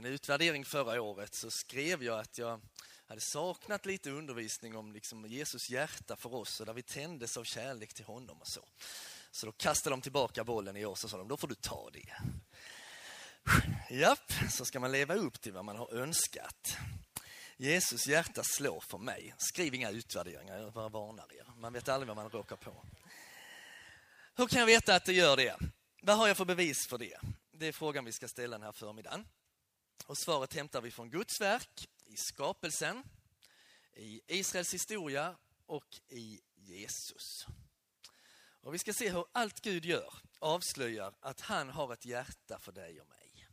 min utvärdering förra året så skrev jag att jag hade saknat lite undervisning om liksom Jesus hjärta för oss och där vi tändes av kärlek till honom och så. Så då kastade de tillbaka bollen i år och sa de, då får du ta det. Japp, så ska man leva upp till vad man har önskat. Jesus hjärta slår för mig. Skriv inga utvärderingar, jag bara varnar er. Man vet aldrig vad man råkar på. Hur kan jag veta att det gör det? Vad har jag för bevis för det? Det är frågan vi ska ställa den här förmiddagen. Och svaret hämtar vi från Guds verk, i skapelsen, i Israels historia och i Jesus. Och Vi ska se hur allt Gud gör avslöjar att han har ett hjärta för dig och mig.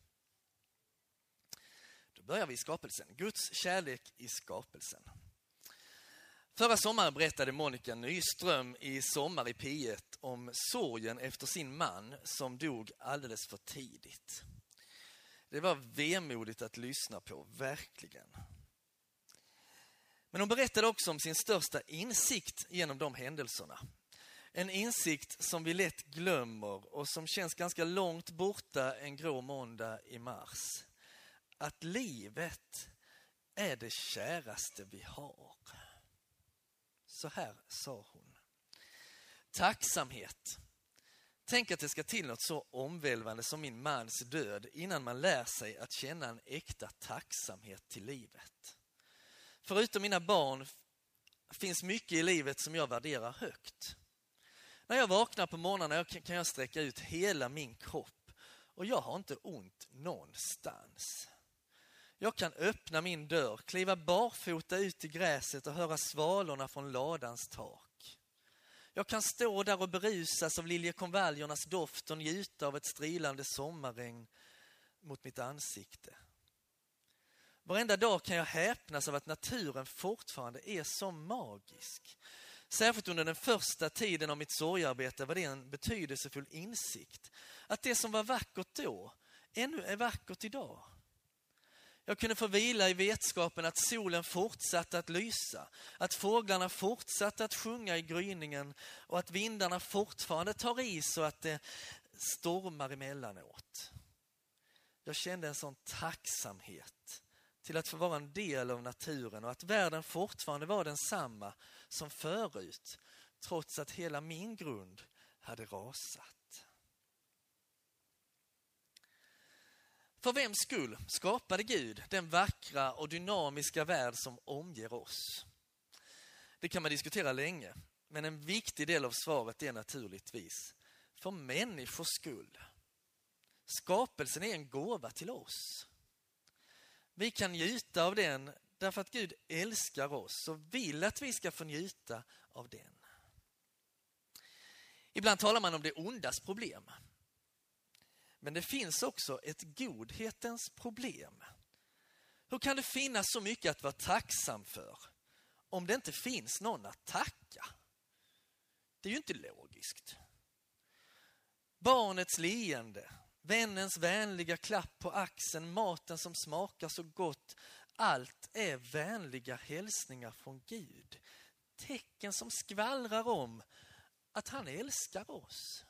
Då börjar vi i skapelsen. Guds kärlek i skapelsen. Förra sommaren berättade Monica Nyström i Sommar i P1 om sorgen efter sin man som dog alldeles för tidigt. Det var vemodigt att lyssna på, verkligen. Men hon berättade också om sin största insikt genom de händelserna. En insikt som vi lätt glömmer och som känns ganska långt borta en grå måndag i mars. Att livet är det käraste vi har. Så här sa hon. Tacksamhet. Tänk att det ska till något så omvälvande som min mans död innan man lär sig att känna en äkta tacksamhet till livet. Förutom mina barn finns mycket i livet som jag värderar högt. När jag vaknar på morgnarna kan jag sträcka ut hela min kropp och jag har inte ont någonstans. Jag kan öppna min dörr, kliva barfota ut i gräset och höra svalorna från ladans tak. Jag kan stå där och berusas av liljekonvaljernas doft och njuta av ett strilande sommarregn mot mitt ansikte. Varenda dag kan jag häpnas av att naturen fortfarande är så magisk. Särskilt under den första tiden av mitt sorgarbete var det en betydelsefull insikt. Att det som var vackert då ännu är vackert idag. Jag kunde få vila i vetskapen att solen fortsatte att lysa, att fåglarna fortsatte att sjunga i gryningen och att vindarna fortfarande tar i så att det stormar emellanåt. Jag kände en sån tacksamhet till att få vara en del av naturen och att världen fortfarande var densamma som förut, trots att hela min grund hade rasat. För vems skull skapade Gud den vackra och dynamiska värld som omger oss? Det kan man diskutera länge, men en viktig del av svaret är naturligtvis för människors skull. Skapelsen är en gåva till oss. Vi kan njuta av den därför att Gud älskar oss och vill att vi ska få njuta av den. Ibland talar man om det ondas problem. Men det finns också ett godhetens problem. Hur kan det finnas så mycket att vara tacksam för om det inte finns någon att tacka? Det är ju inte logiskt. Barnets leende, vännens vänliga klapp på axeln, maten som smakar så gott. Allt är vänliga hälsningar från Gud. Tecken som skvallrar om att han älskar oss.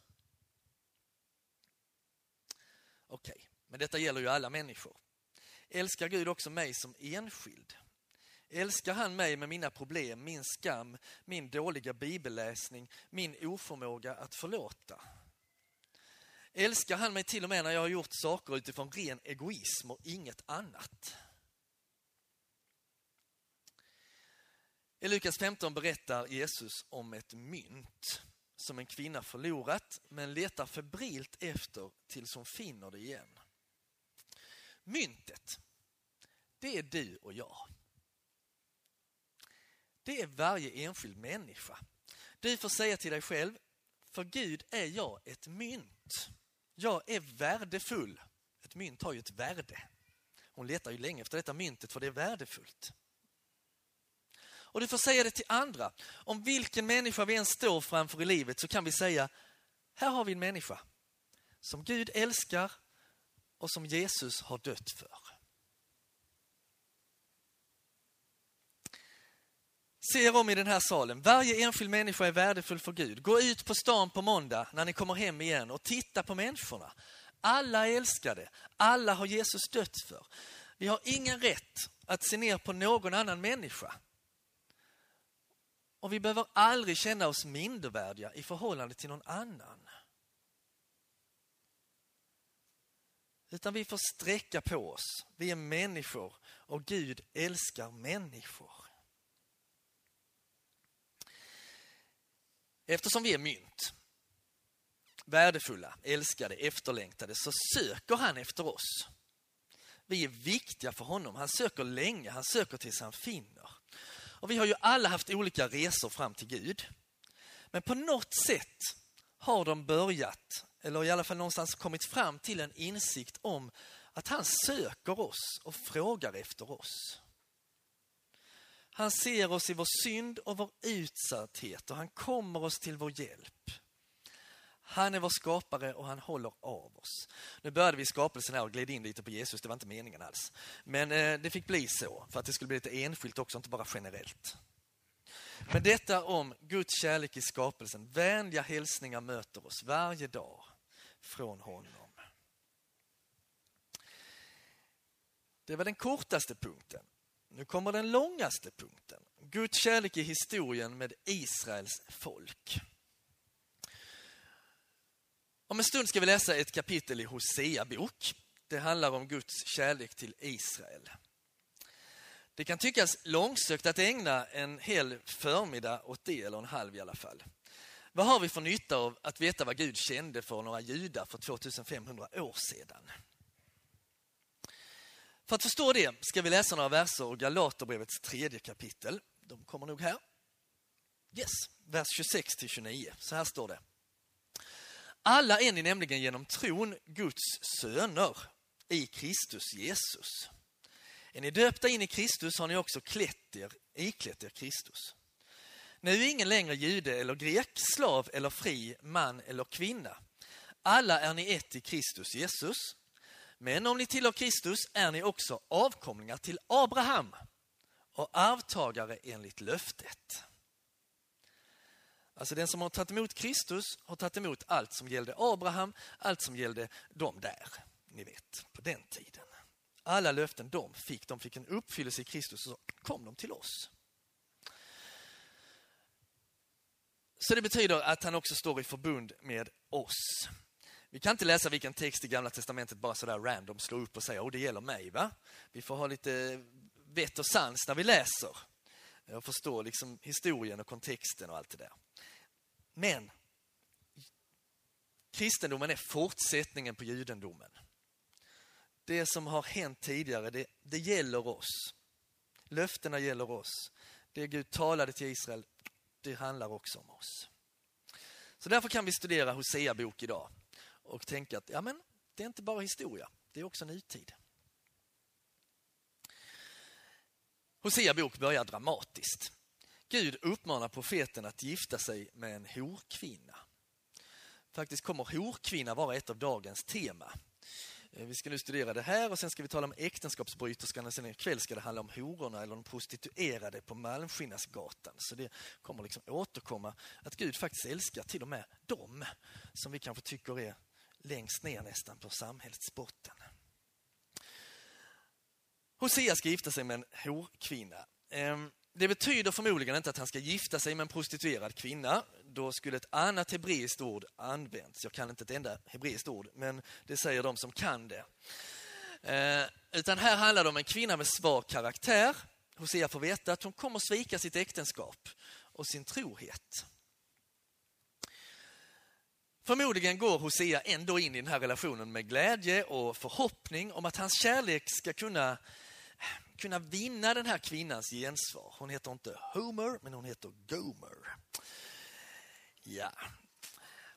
Okej, okay. men detta gäller ju alla människor. Älskar Gud också mig som enskild? Älskar han mig med mina problem, min skam, min dåliga bibelläsning, min oförmåga att förlåta? Älskar han mig till och med när jag har gjort saker utifrån ren egoism och inget annat? I Lukas 15 berättar Jesus om ett mynt som en kvinna förlorat men letar febrilt efter tills hon finner det igen. Myntet, det är du och jag. Det är varje enskild människa. Du får säga till dig själv, för Gud är jag ett mynt. Jag är värdefull. Ett mynt har ju ett värde. Hon letar ju länge efter detta myntet för det är värdefullt. Och du får säga det till andra. Om vilken människa vi än står framför i livet så kan vi säga, här har vi en människa som Gud älskar och som Jesus har dött för. Se er om i den här salen. Varje enskild människa är värdefull för Gud. Gå ut på stan på måndag när ni kommer hem igen och titta på människorna. Alla är älskade. Alla har Jesus dött för. Vi har ingen rätt att se ner på någon annan människa. Och vi behöver aldrig känna oss mindervärdiga i förhållande till någon annan. Utan vi får sträcka på oss. Vi är människor och Gud älskar människor. Eftersom vi är mynt, värdefulla, älskade, efterlängtade, så söker han efter oss. Vi är viktiga för honom. Han söker länge, han söker tills han finner. Och vi har ju alla haft olika resor fram till Gud. Men på något sätt har de börjat, eller i alla fall någonstans kommit fram till en insikt om att han söker oss och frågar efter oss. Han ser oss i vår synd och vår utsatthet och han kommer oss till vår hjälp. Han är vår skapare och han håller av oss. Nu började vi skapelsen här och gled in lite på Jesus, det var inte meningen alls. Men eh, det fick bli så, för att det skulle bli lite enskilt också, inte bara generellt. Men detta om Guds kärlek i skapelsen, vänliga hälsningar möter oss varje dag från honom. Det var den kortaste punkten. Nu kommer den långaste punkten. Guds kärlek i historien med Israels folk. Om en stund ska vi läsa ett kapitel i Hosea bok. Det handlar om Guds kärlek till Israel. Det kan tyckas långsökt att ägna en hel förmiddag åt det, eller en halv i alla fall. Vad har vi för nytta av att veta vad Gud kände för några judar för 2500 år sedan? För att förstå det ska vi läsa några verser ur Galaterbrevets tredje kapitel. De kommer nog här. Yes, vers 26 till 29. Så här står det. Alla är ni nämligen genom tron Guds söner i Kristus Jesus. Är ni döpta in i Kristus har ni också klätt er, iklätt er Kristus. Nu är ingen längre jude eller grek, slav eller fri, man eller kvinna. Alla är ni ett i Kristus Jesus. Men om ni tillhör Kristus är ni också avkomlingar till Abraham och arvtagare enligt löftet. Alltså den som har tagit emot Kristus har tagit emot allt som gällde Abraham, allt som gällde dem där, ni vet, på den tiden. Alla löften de fick, de fick en uppfyllelse i Kristus och så kom de till oss. Så det betyder att han också står i förbund med oss. Vi kan inte läsa vilken text i Gamla Testamentet bara sådär random slå upp och säga att det gäller mig. va? Vi får ha lite vett och sans när vi läser jag förstår liksom historien och kontexten och allt det där. Men kristendomen är fortsättningen på judendomen. Det som har hänt tidigare, det, det gäller oss. Löftena gäller oss. Det Gud talade till Israel, det handlar också om oss. Så därför kan vi studera Hosea bok idag och tänka att ja, men, det är inte bara historia, det är också nutid. Hosea bok börjar dramatiskt. Gud uppmanar profeten att gifta sig med en horkvinna. Faktiskt kommer horkvinna vara ett av dagens tema. Eh, vi ska nu studera det här och sen ska vi tala om äktenskapsbryterskan och sen ikväll ska det handla om hororna eller de prostituerade på Malmskillnadsgatan. Så det kommer liksom återkomma att Gud faktiskt älskar till och med dem som vi kanske tycker är längst ner nästan på samhällets botten. Hosea ska gifta sig med en horkvinna. Ehm, det betyder förmodligen inte att han ska gifta sig med en prostituerad kvinna. Då skulle ett annat hebreiskt ord använts. Jag kan inte ett enda hebreiskt ord, men det säger de som kan det. Ehm, utan här handlar det om en kvinna med svag karaktär. Hosea får veta att hon kommer svika sitt äktenskap och sin trohet. Förmodligen går Hosea ändå in i den här relationen med glädje och förhoppning om att hans kärlek ska kunna, kunna vinna den här kvinnans gensvar. Hon heter inte Homer, men hon heter Gomer. Ja.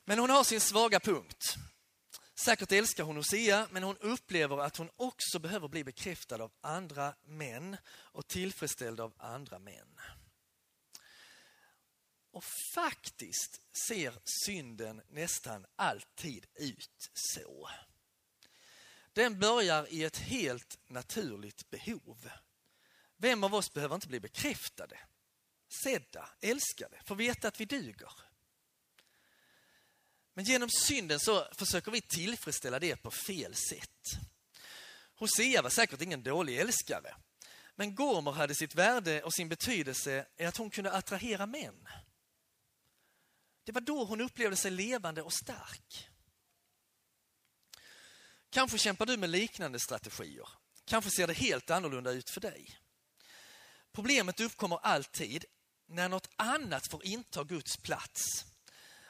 Men hon har sin svaga punkt. Säkert älskar hon Hosea, men hon upplever att hon också behöver bli bekräftad av andra män och tillfredsställd av andra män. Och faktiskt ser synden nästan alltid ut så. Den börjar i ett helt naturligt behov. Vem av oss behöver inte bli bekräftade, sedda, älskade, få veta att vi duger? Men genom synden så försöker vi tillfredsställa det på fel sätt. Hosea var säkert ingen dålig älskare. Men Gomer hade sitt värde och sin betydelse i att hon kunde attrahera män. Det var då hon upplevde sig levande och stark. Kanske kämpar du med liknande strategier. Kanske ser det helt annorlunda ut för dig. Problemet uppkommer alltid när något annat får inta Guds plats.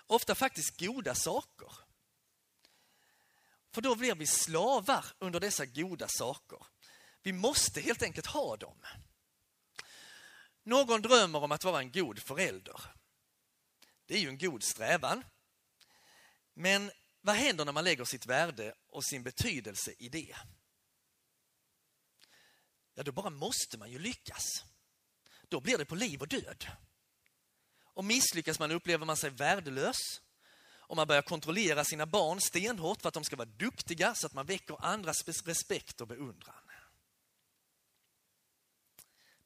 Ofta faktiskt goda saker. För då blir vi slavar under dessa goda saker. Vi måste helt enkelt ha dem. Någon drömmer om att vara en god förälder. Det är ju en god strävan. Men vad händer när man lägger sitt värde och sin betydelse i det? Ja, då bara måste man ju lyckas. Då blir det på liv och död. Och misslyckas man upplever man sig värdelös. Och man börjar kontrollera sina barn stenhårt för att de ska vara duktiga så att man väcker andras respekt och beundran.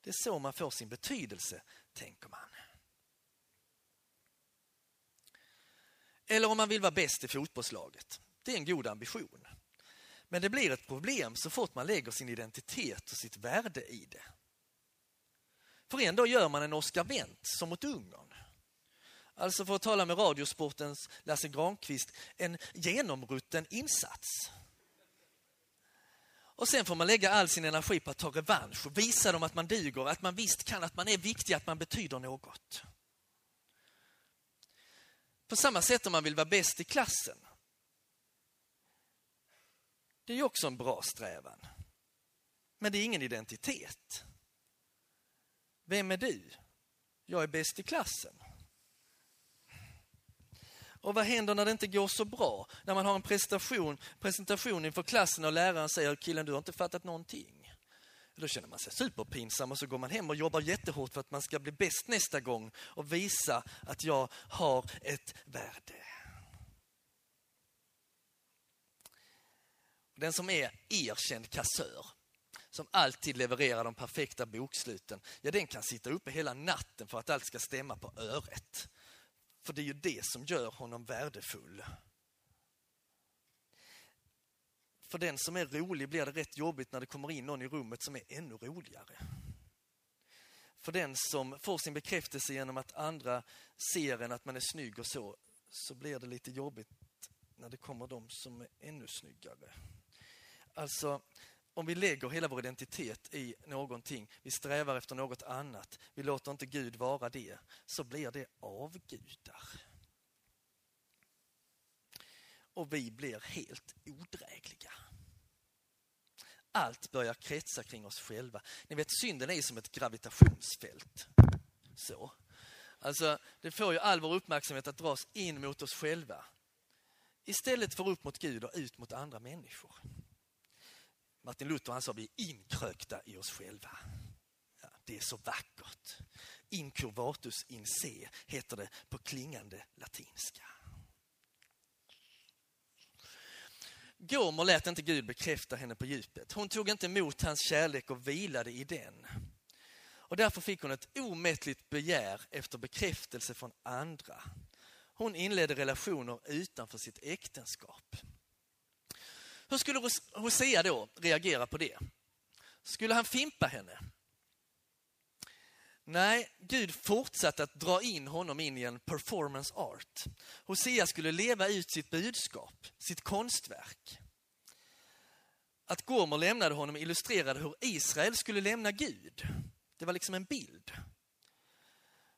Det är så man får sin betydelse, tänker man. Eller om man vill vara bäst i fotbollslaget. Det är en god ambition. Men det blir ett problem så fort man lägger sin identitet och sitt värde i det. För ändå gör man en Oscar Wendt som mot Ungern. Alltså för att tala med Radiosportens Lasse Granqvist, en genomrutten insats. Och sen får man lägga all sin energi på att ta revansch och visa dem att man duger, att man visst kan, att man är viktig, att man betyder något. På samma sätt om man vill vara bäst i klassen. Det är ju också en bra strävan. Men det är ingen identitet. Vem är du? Jag är bäst i klassen. Och vad händer när det inte går så bra? När man har en presentation, presentation inför klassen och läraren säger killen du har inte fattat någonting. Då känner man sig superpinsam och så går man hem och jobbar jättehårt för att man ska bli bäst nästa gång och visa att jag har ett värde. Den som är erkänd kassör, som alltid levererar de perfekta boksluten, ja den kan sitta uppe hela natten för att allt ska stämma på öret. För det är ju det som gör honom värdefull. För den som är rolig blir det rätt jobbigt när det kommer in någon i rummet som är ännu roligare. För den som får sin bekräftelse genom att andra ser en att man är snygg och så, så blir det lite jobbigt när det kommer de som är ännu snyggare. Alltså, om vi lägger hela vår identitet i någonting, vi strävar efter något annat, vi låter inte Gud vara det, så blir det avgudar. Och vi blir helt odrägliga. Allt börjar kretsa kring oss själva. Ni vet, synden är som ett gravitationsfält. Så. Alltså, det får ju all vår uppmärksamhet att dras in mot oss själva. Istället för upp mot Gud och ut mot andra människor. Martin Luther han sa vi är inkrökta i oss själva. Ja, det är så vackert. Incurvatus in se heter det på klingande latinska. Gomer lät inte Gud bekräfta henne på djupet. Hon tog inte emot hans kärlek och vilade i den. Och därför fick hon ett omättligt begär efter bekräftelse från andra. Hon inledde relationer utanför sitt äktenskap. Hur skulle Hosea då reagera på det? Skulle han fimpa henne? Nej, Gud fortsatte att dra in honom in i en performance art. Hosea skulle leva ut sitt budskap, sitt konstverk. Att Gomer lämnade honom illustrerade hur Israel skulle lämna Gud. Det var liksom en bild.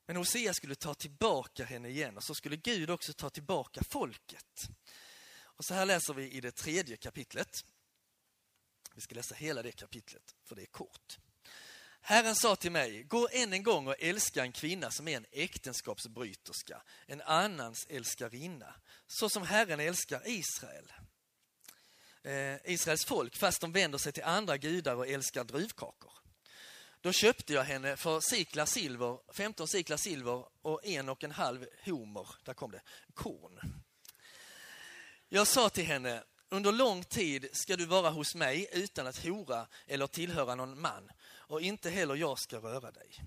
Men Hosea skulle ta tillbaka henne igen och så skulle Gud också ta tillbaka folket. Och så här läser vi i det tredje kapitlet. Vi ska läsa hela det kapitlet, för det är kort. Herren sa till mig, gå än en gång och älska en kvinna som är en äktenskapsbryterska, en annans älskarinna, så som Herren älskar Israel. Eh, Israels folk, fast de vänder sig till andra gudar och älskar druvkakor. Då köpte jag henne för siklar silver, 15 siklar silver och en och en halv homer, där kom det, korn. Jag sa till henne, under lång tid ska du vara hos mig utan att hora eller tillhöra någon man och inte heller jag ska röra dig.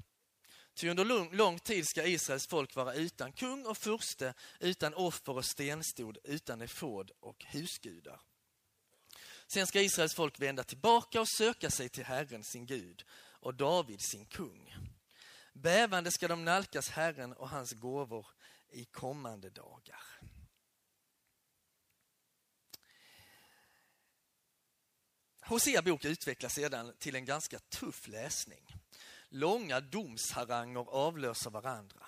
Ty under lång, lång tid ska Israels folk vara utan kung och furste, utan offer och stenstod, utan efod och husgudar. Sen ska Israels folk vända tillbaka och söka sig till Herren sin Gud och David sin kung. Bävande ska de nalkas Herren och hans gåvor i kommande dagar. Hosea bok utvecklas sedan till en ganska tuff läsning. Långa domsharanger avlöser varandra.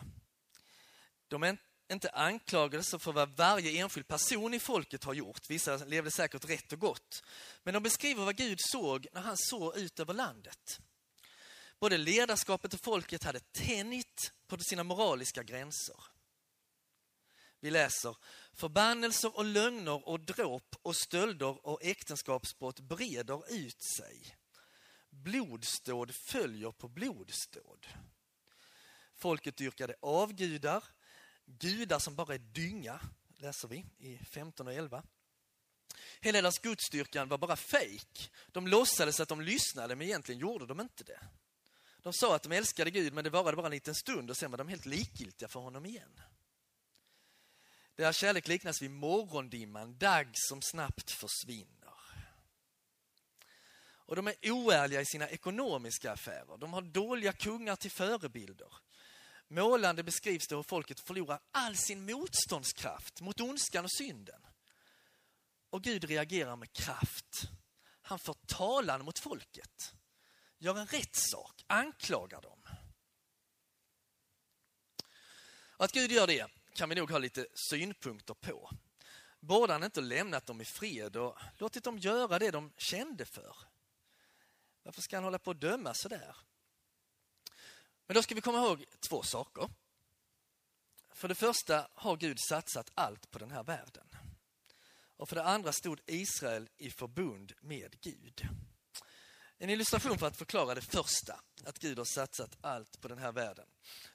De är inte anklagelser för vad varje enskild person i folket har gjort. Vissa levde säkert rätt och gott. Men de beskriver vad Gud såg när han såg ut över landet. Både ledarskapet och folket hade tänjt på sina moraliska gränser. Vi läser, förbannelser och lögner och dråp och stölder och äktenskapsbrott breder ut sig. Blodståd följer på blodståd. Folket dyrkade avgudar, gudar som bara är dynga, läser vi i 15 och 11. Hela deras gudsdyrkan var bara fejk. De låtsades att de lyssnade, men egentligen gjorde de inte det. De sa att de älskade Gud, men det varade bara en liten stund och sen var de helt likgiltiga för honom igen. Deras kärlek liknas vid morgondimman, dagg som snabbt försvinner. Och de är oärliga i sina ekonomiska affärer. De har dåliga kungar till förebilder. Målande beskrivs det hur folket förlorar all sin motståndskraft mot ondskan och synden. Och Gud reagerar med kraft. Han för talan mot folket. Gör en rättssak, anklagar dem. att Gud gör det kan vi nog ha lite synpunkter på. Borde han inte lämnat dem i fred och låtit dem göra det de kände för? Varför ska han hålla på att döma sådär? Men då ska vi komma ihåg två saker. För det första har Gud satsat allt på den här världen. Och för det andra stod Israel i förbund med Gud. En illustration för att förklara det första, att Gud har satsat allt på den här världen.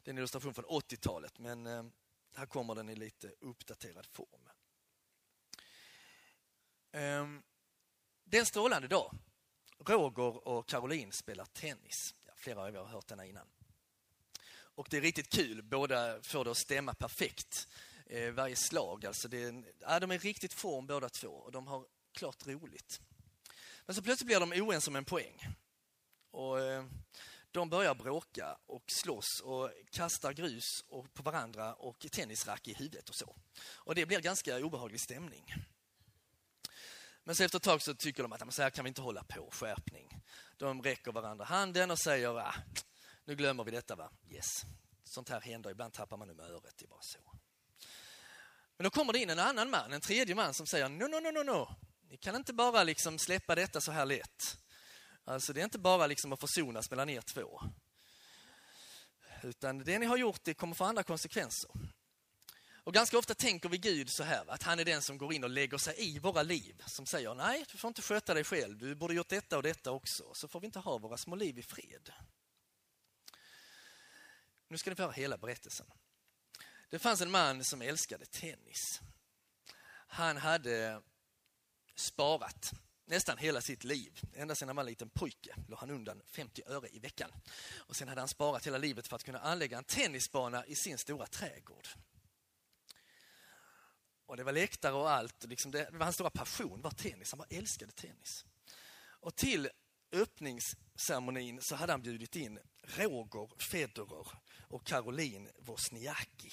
Det är en illustration från 80-talet, men eh, här kommer den i lite uppdaterad form. Ehm, det är en strålande dag. Roger och Caroline spelar tennis. Ja, flera av er har hört denna innan. Och det är riktigt kul. Båda får det att stämma perfekt. Eh, varje slag. Alltså det är, ja, de är riktigt form båda två och de har klart roligt. Men så plötsligt blir de oense om en poäng. Och, eh, de börjar bråka och slåss och kastar grus och på varandra och tennisrack i huvudet och så. Och det blir ganska obehaglig stämning. Men så efter ett tag så tycker de att så här kan vi inte hålla på, skärpning. De räcker varandra handen och säger, ah, nu glömmer vi detta va, yes. Sånt här händer, ibland tappar man humöret, det är bara så. Men då kommer det in en annan man, en tredje man som säger, no, no, no, no, no. Ni kan inte bara liksom släppa detta så här lätt. Alltså det är inte bara liksom att försonas mellan er två. Utan det ni har gjort det kommer få andra konsekvenser. Och ganska ofta tänker vi Gud så här, att han är den som går in och lägger sig i våra liv. Som säger, nej, du får inte sköta dig själv. Du borde gjort detta och detta också. Så får vi inte ha våra små liv i fred. Nu ska ni få höra hela berättelsen. Det fanns en man som älskade tennis. Han hade sparat nästan hela sitt liv. Ända sedan han var en liten pojke låg han undan 50 öre i veckan. Och Sen hade han sparat hela livet för att kunna anlägga en tennisbana i sin stora trädgård. Och Det var läktare och allt. Liksom det, det var hans stora passion var tennis. Han bara älskade tennis. Och till öppningsceremonin så hade han bjudit in Roger Federer och Caroline Wozniacki.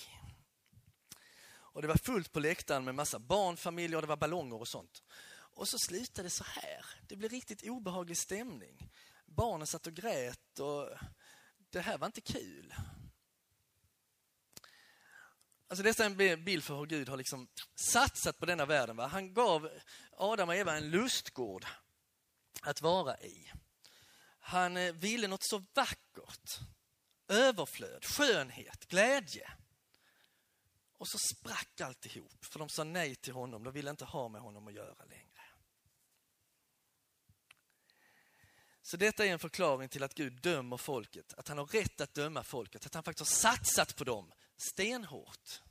Och det var fullt på läktaren med massa barnfamiljer och det var ballonger och sånt. Och så slutade det så här. Det blev riktigt obehaglig stämning. Barnen satt och grät och det här var inte kul. Alltså detta är en bild för hur Gud har liksom satsat på denna världen. Va? Han gav Adam och Eva en lustgård att vara i. Han eh, ville något så vackert. Överflöd, skönhet, glädje. Och så sprack alltihop, för de sa nej till honom. De ville inte ha med honom att göra längre. Så detta är en förklaring till att Gud dömer folket, att han har rätt att döma folket, att han faktiskt har satsat på dem stenhårt.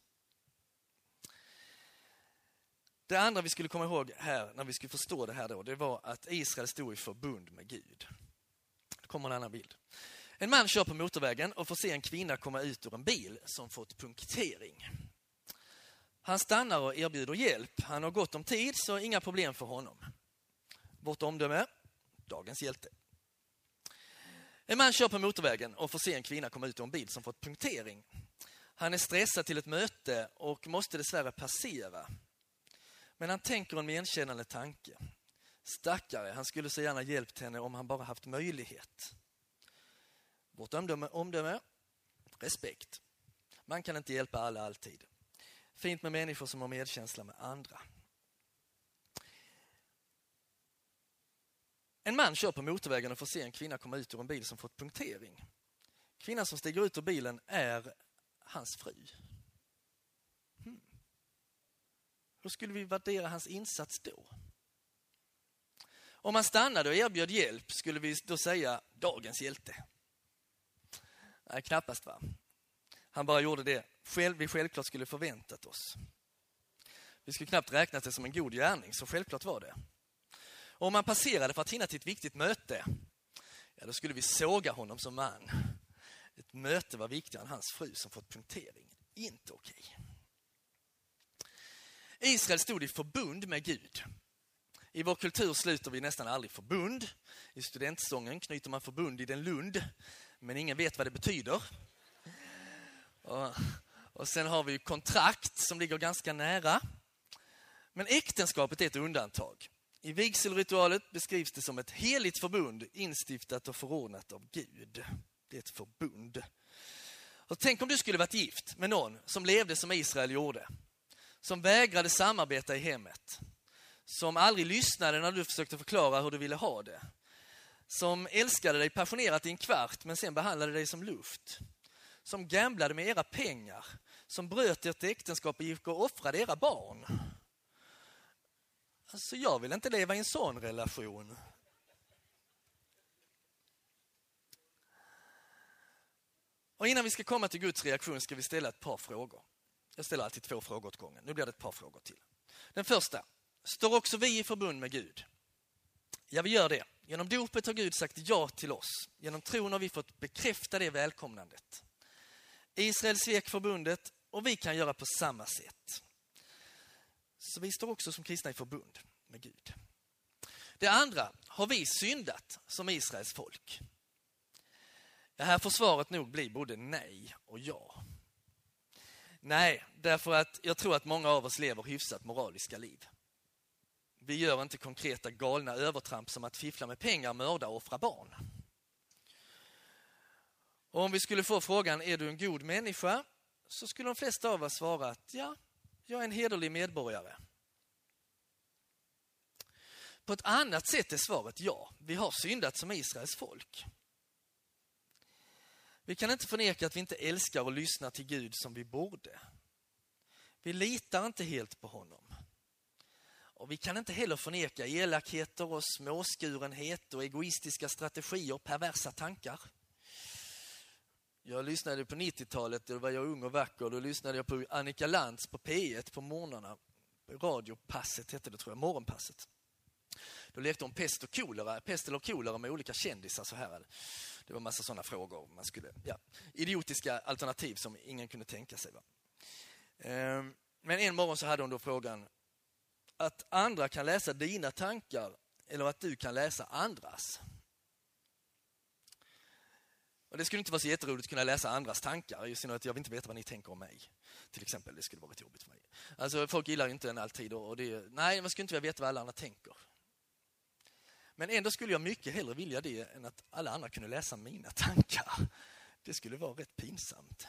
Det andra vi skulle komma ihåg här, när vi skulle förstå det här då, det var att Israel stod i förbund med Gud. Det kommer en annan bild. En man kör på motorvägen och får se en kvinna komma ut ur en bil som fått punktering. Han stannar och erbjuder hjälp. Han har gott om tid, så inga problem för honom. Vårt omdöme? Dagens hjälte. En man kör på motorvägen och får se en kvinna komma ut ur en bil som fått punktering. Han är stressad till ett möte och måste dessvärre passera. Men han tänker en menkännande tanke. Stackare, han skulle så gärna hjälpt henne om han bara haft möjlighet. Vårt omdöme, omdöme respekt. Man kan inte hjälpa alla alltid. Fint med människor som har medkänsla med andra. En man kör på motorvägen och får se en kvinna komma ut ur en bil som fått punktering. Kvinnan som stiger ut ur bilen är hans fru. Hmm. Hur skulle vi värdera hans insats då? Om han stannade och erbjöd hjälp, skulle vi då säga dagens hjälte? Nej, knappast va? Han bara gjorde det själv, vi självklart skulle förväntat oss. Vi skulle knappt räknat det som en god gärning, så självklart var det. Och om han passerade för att hinna till ett viktigt möte, ja, då skulle vi såga honom som man. Ett möte var viktigare än hans fru som fått punktering. Inte okej. Israel stod i förbund med Gud. I vår kultur sluter vi nästan aldrig förbund. I studentsången knyter man förbund i den lund, men ingen vet vad det betyder. Och, och sen har vi kontrakt som ligger ganska nära. Men äktenskapet är ett undantag. I vigselritualet beskrivs det som ett heligt förbund instiftat och förordnat av Gud. Det är ett förbund. Och tänk om du skulle varit gift med någon som levde som Israel gjorde. Som vägrade samarbeta i hemmet. Som aldrig lyssnade när du försökte förklara hur du ville ha det. Som älskade dig passionerat i en kvart men sen behandlade dig som luft. Som gamblade med era pengar. Som bröt ert äktenskap och gick och offrade era barn. Alltså jag vill inte leva i en sån relation. Och innan vi ska komma till Guds reaktion ska vi ställa ett par frågor. Jag ställer alltid två frågor åt gången. Nu blir det ett par frågor till. Den första. Står också vi i förbund med Gud? Ja, vi gör det. Genom dopet har Gud sagt ja till oss. Genom tron har vi fått bekräfta det välkomnandet. Israel svek förbundet och vi kan göra på samma sätt. Så vi står också som kristna i förbund med Gud. Det andra, har vi syndat som Israels folk? Det här får svaret nog bli både nej och ja. Nej, därför att jag tror att många av oss lever hyfsat moraliska liv. Vi gör inte konkreta galna övertramp som att fiffla med pengar, mörda och offra barn. Och om vi skulle få frågan, är du en god människa? Så skulle de flesta av oss svara att ja, jag är en hederlig medborgare. På ett annat sätt är svaret ja. Vi har syndat som Israels folk. Vi kan inte förneka att vi inte älskar och lyssnar till Gud som vi borde. Vi litar inte helt på honom. Och Vi kan inte heller förneka elakheter och småskurenhet och egoistiska strategier och perversa tankar. Jag lyssnade på 90-talet, då var jag ung och vacker. Då lyssnade jag på Annika Lantz på P1 på morgnarna. Radiopasset hette det, tror jag. Morgonpasset. Då lekte hon pest och kolera, pest eller kolera med olika kändisar. Så här. Det var massa sådana frågor. Man skulle, ja, idiotiska alternativ som ingen kunde tänka sig. Va? Ehm, men en morgon så hade hon då frågan att andra kan läsa dina tankar eller att du kan läsa andras. Och det skulle inte vara så jätteroligt att kunna läsa andras tankar, i synnerhet jag vill inte veta vad ni tänker om mig. Till exempel, det skulle vara rätt jobbigt för mig. Alltså, folk gillar inte en alltid och det, nej, man skulle inte vilja veta vad alla andra tänker. Men ändå skulle jag mycket hellre vilja det än att alla andra kunde läsa mina tankar. Det skulle vara rätt pinsamt.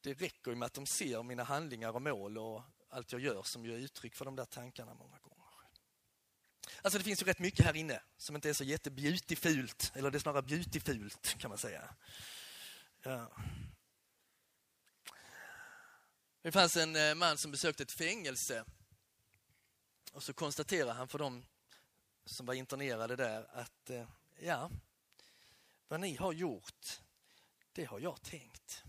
Det räcker ju med att de ser mina handlingar och mål och allt jag gör som ger uttryck för de där tankarna många gånger. Alltså det finns ju rätt mycket här inne som inte är så jättebeautifult, eller det är snarare beautifult kan man säga. Ja. Det fanns en eh, man som besökte ett fängelse och så konstaterade han för dem som var internerade där att eh, ja, vad ni har gjort, det har jag tänkt.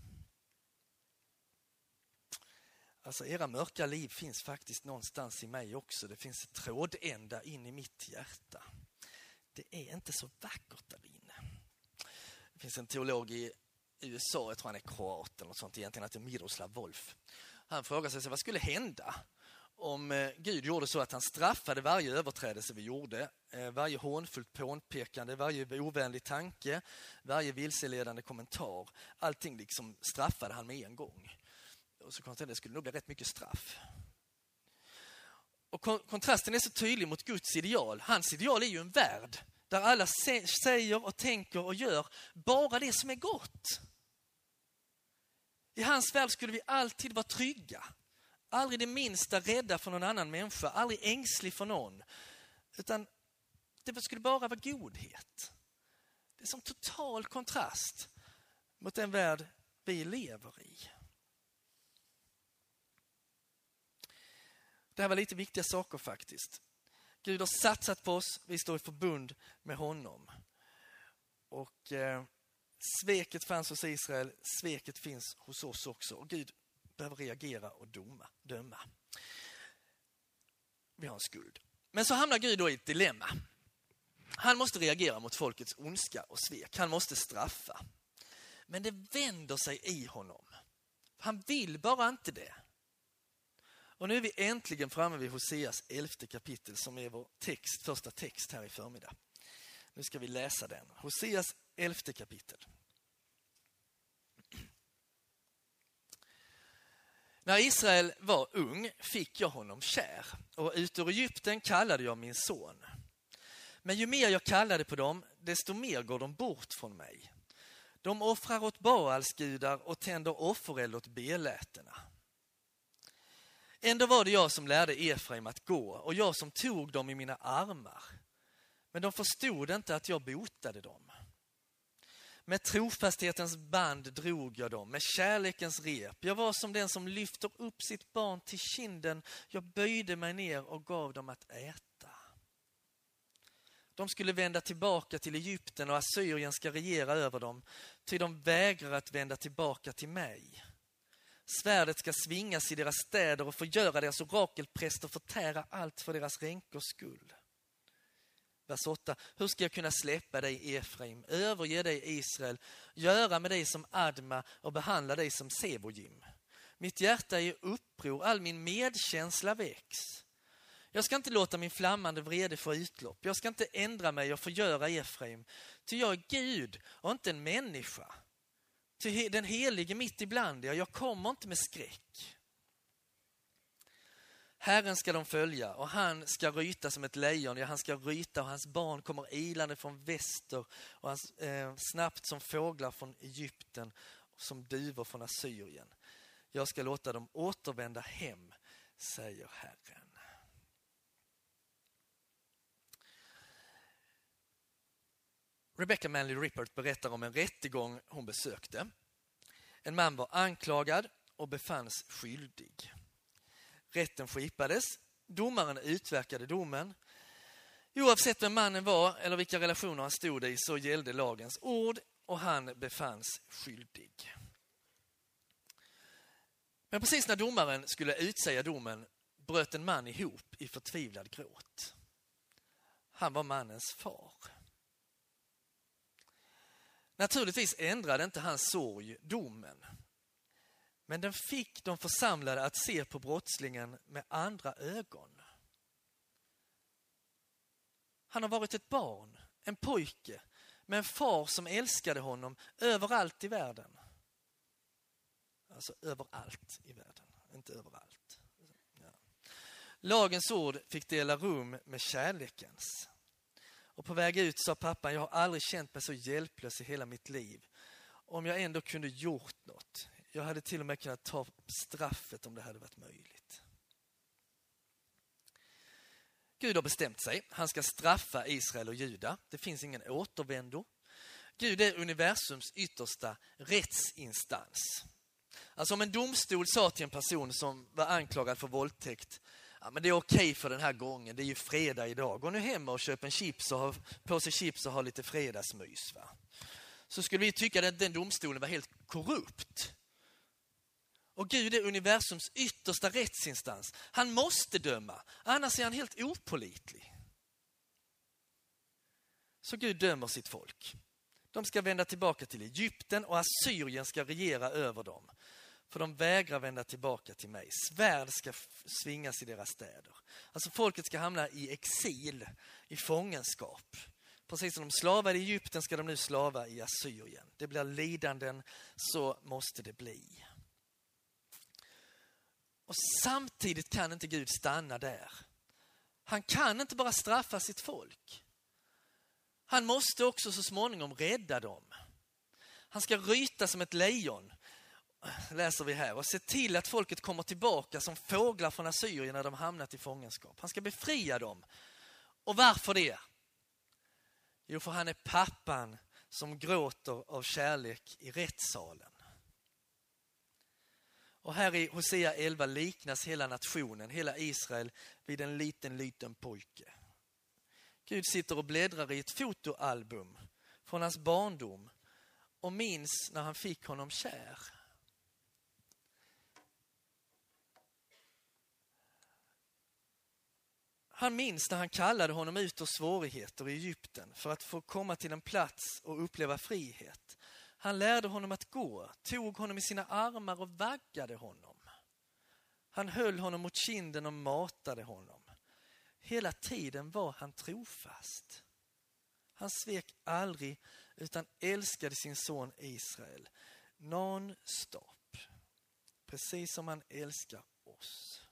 Alltså era mörka liv finns faktiskt någonstans i mig också. Det finns trådända in i mitt hjärta. Det är inte så vackert där inne. Det finns en teolog i USA, jag tror han är kroat eller något sånt egentligen, heter Miroslav Wolf. Han frågar sig vad skulle hända om eh, Gud gjorde så att han straffade varje överträdelse vi gjorde, eh, varje hånfullt påpekande, varje ovänlig tanke, varje vilseledande kommentar. Allting liksom straffade han med en gång. Och så konstaterade det skulle nog bli rätt mycket straff. Och kontrasten är så tydlig mot Guds ideal. Hans ideal är ju en värld där alla säger och tänker och gör bara det som är gott. I hans värld skulle vi alltid vara trygga. Aldrig det minsta rädda för någon annan människa, aldrig ängslig för någon. Utan det skulle bara vara godhet. Det är som total kontrast mot den värld vi lever i. Det här var lite viktiga saker faktiskt. Gud har satsat på oss, vi står i förbund med honom. Och eh, sveket fanns hos Israel, sveket finns hos oss också. Och Gud behöver reagera och doma, döma. Vi har en skuld. Men så hamnar Gud då i ett dilemma. Han måste reagera mot folkets ondska och svek. Han måste straffa. Men det vänder sig i honom. Han vill bara inte det. Och nu är vi äntligen framme vid Hoseas elfte kapitel som är vår text, första text här i förmiddag. Nu ska vi läsa den. Hoseas elfte kapitel. När Israel var ung fick jag honom kär och ut ur Egypten kallade jag min son. Men ju mer jag kallade på dem, desto mer går de bort från mig. De offrar åt Baalsgudar och tänder offereld åt belätena. Ändå var det jag som lärde Efraim att gå och jag som tog dem i mina armar. Men de förstod inte att jag botade dem. Med trofasthetens band drog jag dem, med kärlekens rep. Jag var som den som lyfter upp sitt barn till kinden. Jag böjde mig ner och gav dem att äta. De skulle vända tillbaka till Egypten och Assyrien ska regera över dem, ty de vägrar att vända tillbaka till mig. Svärdet ska svingas i deras städer och förgöra deras orakelpräster förtära allt för deras ränkors skull. Vers 8. Hur ska jag kunna släppa dig Efraim, överge dig Israel, göra med dig som Adma och behandla dig som Sebojim? Mitt hjärta är i uppror, all min medkänsla väcks. Jag ska inte låta min flammande vrede få utlopp. Jag ska inte ändra mig och förgöra Efraim. Ty jag är Gud och inte en människa. Ty den helige mitt ibland er, jag kommer inte med skräck. Herren ska de följa och han ska ryta som ett lejon, ja han ska ryta och hans barn kommer ilande från väster och hans, eh, snabbt som fåglar från Egypten och som duvor från Assyrien. Jag ska låta dem återvända hem, säger Herren. Rebecca Manley Rippert berättar om en rättegång hon besökte. En man var anklagad och befanns skyldig. Rätten skipades. Domaren utverkade domen. Oavsett vem mannen var eller vilka relationer han stod i så gällde lagens ord och han befanns skyldig. Men precis när domaren skulle utsäga domen bröt en man ihop i förtvivlad gråt. Han var mannens far. Naturligtvis ändrade inte hans sorg domen. Men den fick de församlade att se på brottslingen med andra ögon. Han har varit ett barn, en pojke, med en far som älskade honom överallt i världen. Alltså överallt i världen, inte överallt. Ja. Lagens ord fick dela rum med kärlekens. Och på väg ut sa pappan, jag har aldrig känt mig så hjälplös i hela mitt liv. Om jag ändå kunde gjort något. Jag hade till och med kunnat ta straffet om det hade varit möjligt. Gud har bestämt sig. Han ska straffa Israel och Juda. Det finns ingen återvändo. Gud är universums yttersta rättsinstans. Alltså om en domstol sa till en person som var anklagad för våldtäkt ja, men det är okej okay för den här gången, det är ju fredag idag. Gå nu hem och köp en chips och ha på sig chips och ha lite fredagsmys. Va? Så skulle vi tycka att den domstolen var helt korrupt. Och Gud är universums yttersta rättsinstans. Han måste döma, annars är han helt opolitlig. Så Gud dömer sitt folk. De ska vända tillbaka till Egypten och Assyrien ska regera över dem. För de vägrar vända tillbaka till mig. Svärd ska svingas i deras städer. Alltså folket ska hamna i exil, i fångenskap. Precis som de slavade i Egypten ska de nu slava i Assyrien. Det blir lidanden, så måste det bli. Och samtidigt kan inte Gud stanna där. Han kan inte bara straffa sitt folk. Han måste också så småningom rädda dem. Han ska ryta som ett lejon, läser vi här, och se till att folket kommer tillbaka som fåglar från Assyrien när de hamnat i fångenskap. Han ska befria dem. Och varför det? Jo, för han är pappan som gråter av kärlek i rättssalen. Och här i Hosea 11 liknas hela nationen, hela Israel, vid en liten, liten pojke. Gud sitter och bläddrar i ett fotoalbum från hans barndom och minns när han fick honom kär. Han minns när han kallade honom ut ur svårigheter i Egypten för att få komma till en plats och uppleva frihet. Han lärde honom att gå, tog honom i sina armar och vaggade honom. Han höll honom mot kinden och matade honom. Hela tiden var han trofast. Han svek aldrig utan älskade sin son Israel non-stop. Precis som han älskar oss.